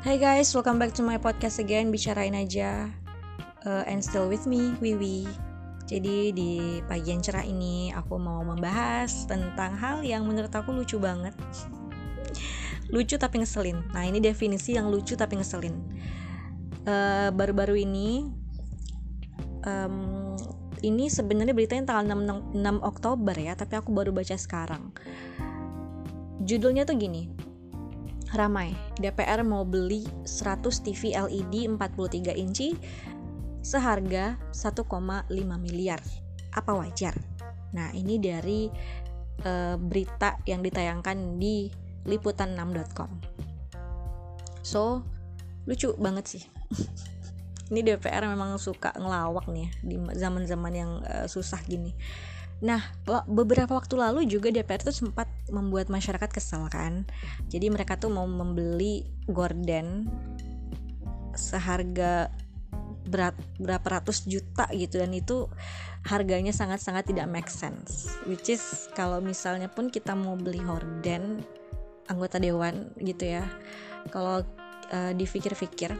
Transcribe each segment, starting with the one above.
Hai guys, welcome back to my podcast again. Bicarain aja. Uh, And still with me, Wiwi. Jadi di pagi yang cerah ini Aku mau membahas tentang hal yang menurut aku lucu banget. Lucu tapi ngeselin. Nah ini definisi yang lucu tapi ngeselin. Uh, Baru-baru uh, ini um, Ini sebenarnya beritanya tanggal 6, 6 Oktober ya Tapi aku baru baca sekarang. Judulnya tuh gini ramai. DPR mau beli 100 TV LED 43 inci seharga 1,5 miliar. Apa wajar? Nah, ini dari uh, berita yang ditayangkan di liputan6.com. So, lucu banget sih. ini DPR memang suka ngelawak nih ya, di zaman-zaman yang uh, susah gini. Nah, beberapa waktu lalu juga DPR tuh sempat membuat masyarakat kesal kan. Jadi mereka tuh mau membeli gorden seharga berat berapa ratus juta gitu dan itu harganya sangat-sangat tidak make sense. Which is kalau misalnya pun kita mau beli horden anggota dewan gitu ya. Kalau uh, dipikir-pikir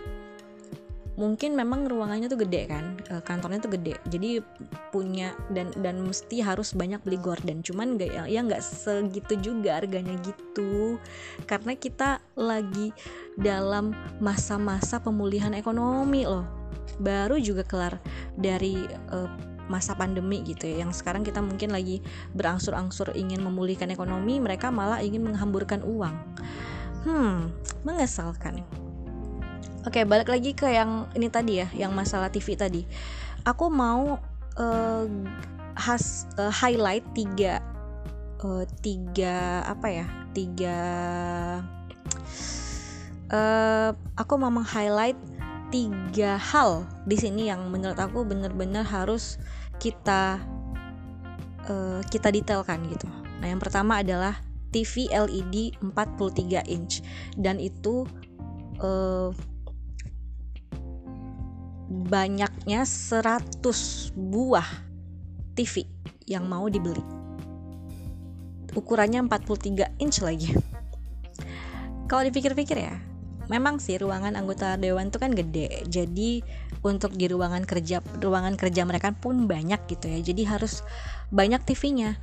mungkin memang ruangannya tuh gede kan eh, kantornya tuh gede. Jadi punya dan dan mesti harus banyak beli gorden. Cuman nggak ya, ya nggak segitu juga harganya gitu. Karena kita lagi dalam masa-masa pemulihan ekonomi loh. Baru juga kelar dari uh, masa pandemi gitu ya. Yang sekarang kita mungkin lagi berangsur-angsur ingin memulihkan ekonomi mereka malah ingin menghamburkan uang. Hmm mengesalkan Oke, balik lagi ke yang ini tadi ya, yang masalah TV tadi. Aku mau uh, has uh, highlight tiga uh, tiga apa ya? Tiga uh, aku mau meng-highlight tiga hal di sini yang menurut aku benar-benar harus kita uh, kita detailkan gitu. Nah, yang pertama adalah TV LED 43 inch dan itu uh, banyaknya 100 buah TV yang mau dibeli. Ukurannya 43 inch lagi. Kalau dipikir-pikir ya, memang sih ruangan anggota dewan itu kan gede. Jadi untuk di ruangan kerja ruangan kerja mereka pun banyak gitu ya. Jadi harus banyak TV-nya.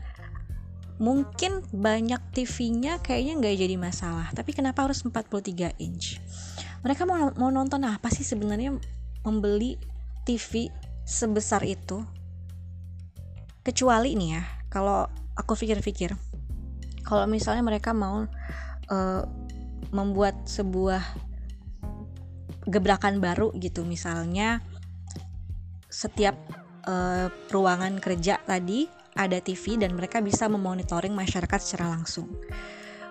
Mungkin banyak TV-nya kayaknya nggak jadi masalah. Tapi kenapa harus 43 inch? Mereka mau mau nonton apa sih sebenarnya membeli TV sebesar itu. Kecuali nih ya kalau aku pikir-pikir kalau misalnya mereka mau uh, membuat sebuah gebrakan baru gitu misalnya setiap uh, ruangan kerja tadi ada TV dan mereka bisa memonitoring masyarakat secara langsung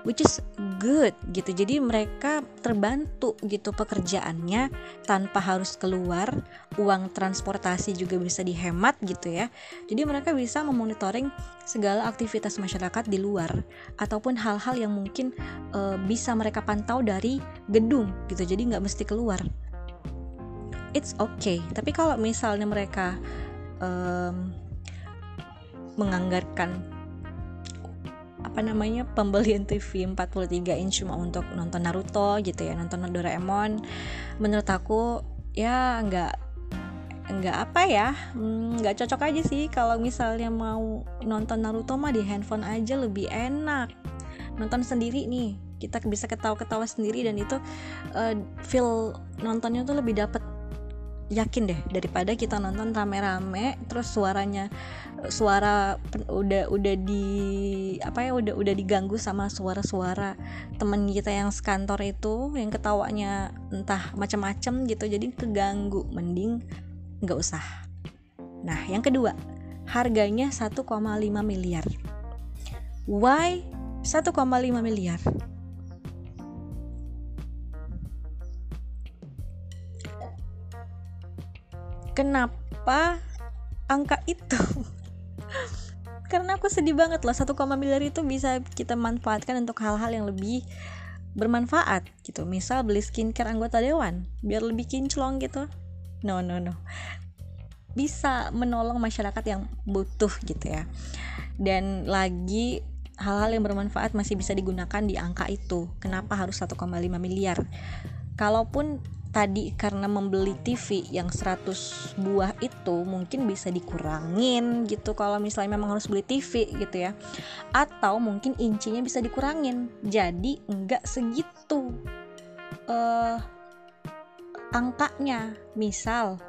which is good gitu. Jadi mereka terbantu gitu pekerjaannya tanpa harus keluar. Uang transportasi juga bisa dihemat gitu ya. Jadi mereka bisa memonitoring segala aktivitas masyarakat di luar ataupun hal-hal yang mungkin uh, bisa mereka pantau dari gedung gitu. Jadi nggak mesti keluar. It's okay. Tapi kalau misalnya mereka um, menganggarkan apa namanya pembelian TV 43 inch cuma untuk nonton Naruto gitu ya nonton Doraemon. Menurut aku ya nggak nggak apa ya hmm, nggak cocok aja sih kalau misalnya mau nonton Naruto mah di handphone aja lebih enak. Nonton sendiri nih kita bisa ketawa-ketawa sendiri dan itu uh, feel nontonnya tuh lebih dapet yakin deh daripada kita nonton rame-rame terus suaranya suara udah udah di apa ya udah udah diganggu sama suara-suara temen kita yang sekantor itu yang ketawanya entah macam-macam gitu jadi keganggu mending nggak usah. Nah yang kedua harganya 1,5 miliar. Why 1,5 miliar kenapa angka itu? Karena aku sedih banget loh 1, miliar itu bisa kita manfaatkan untuk hal-hal yang lebih bermanfaat gitu. Misal beli skincare anggota dewan biar lebih kinclong gitu. No no no. Bisa menolong masyarakat yang butuh gitu ya. Dan lagi hal-hal yang bermanfaat masih bisa digunakan di angka itu. Kenapa harus 1,5 miliar? Kalaupun tadi karena membeli TV yang 100 buah itu mungkin bisa dikurangin gitu kalau misalnya memang harus beli TV gitu ya. Atau mungkin incinya bisa dikurangin. Jadi enggak segitu uh, angkanya. Misal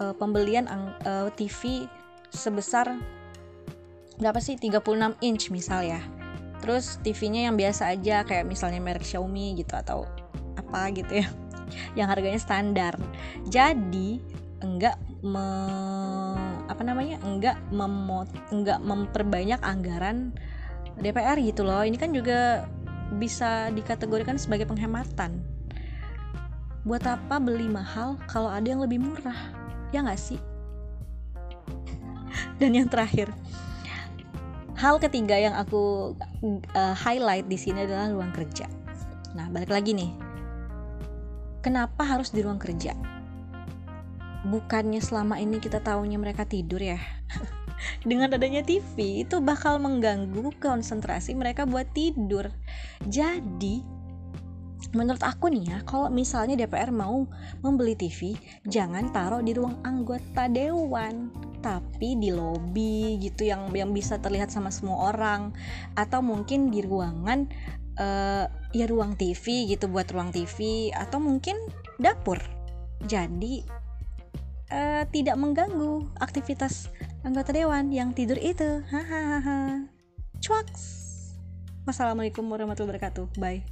uh, pembelian uh, TV sebesar berapa sih? 36 inch misal ya. Terus TV-nya yang biasa aja kayak misalnya merek Xiaomi gitu atau apa gitu ya yang harganya standar. Jadi enggak me, apa namanya enggak memot enggak memperbanyak anggaran DPR gitu loh. Ini kan juga bisa dikategorikan sebagai penghematan. Buat apa beli mahal kalau ada yang lebih murah? Ya nggak sih? Dan yang terakhir. Hal ketiga yang aku uh, highlight di sini adalah ruang kerja. Nah balik lagi nih Kenapa harus di ruang kerja? Bukannya selama ini kita tahunya mereka tidur ya? Dengan adanya TV itu bakal mengganggu konsentrasi mereka buat tidur. Jadi, menurut aku nih ya, kalau misalnya DPR mau membeli TV, jangan taruh di ruang anggota dewan, tapi di lobi gitu yang yang bisa terlihat sama semua orang atau mungkin di ruangan uh, ya ruang TV gitu buat ruang TV atau mungkin dapur. Jadi uh, tidak mengganggu aktivitas anggota dewan yang tidur itu. Hahaha. Cuaks. Wassalamualaikum warahmatullahi wabarakatuh. Bye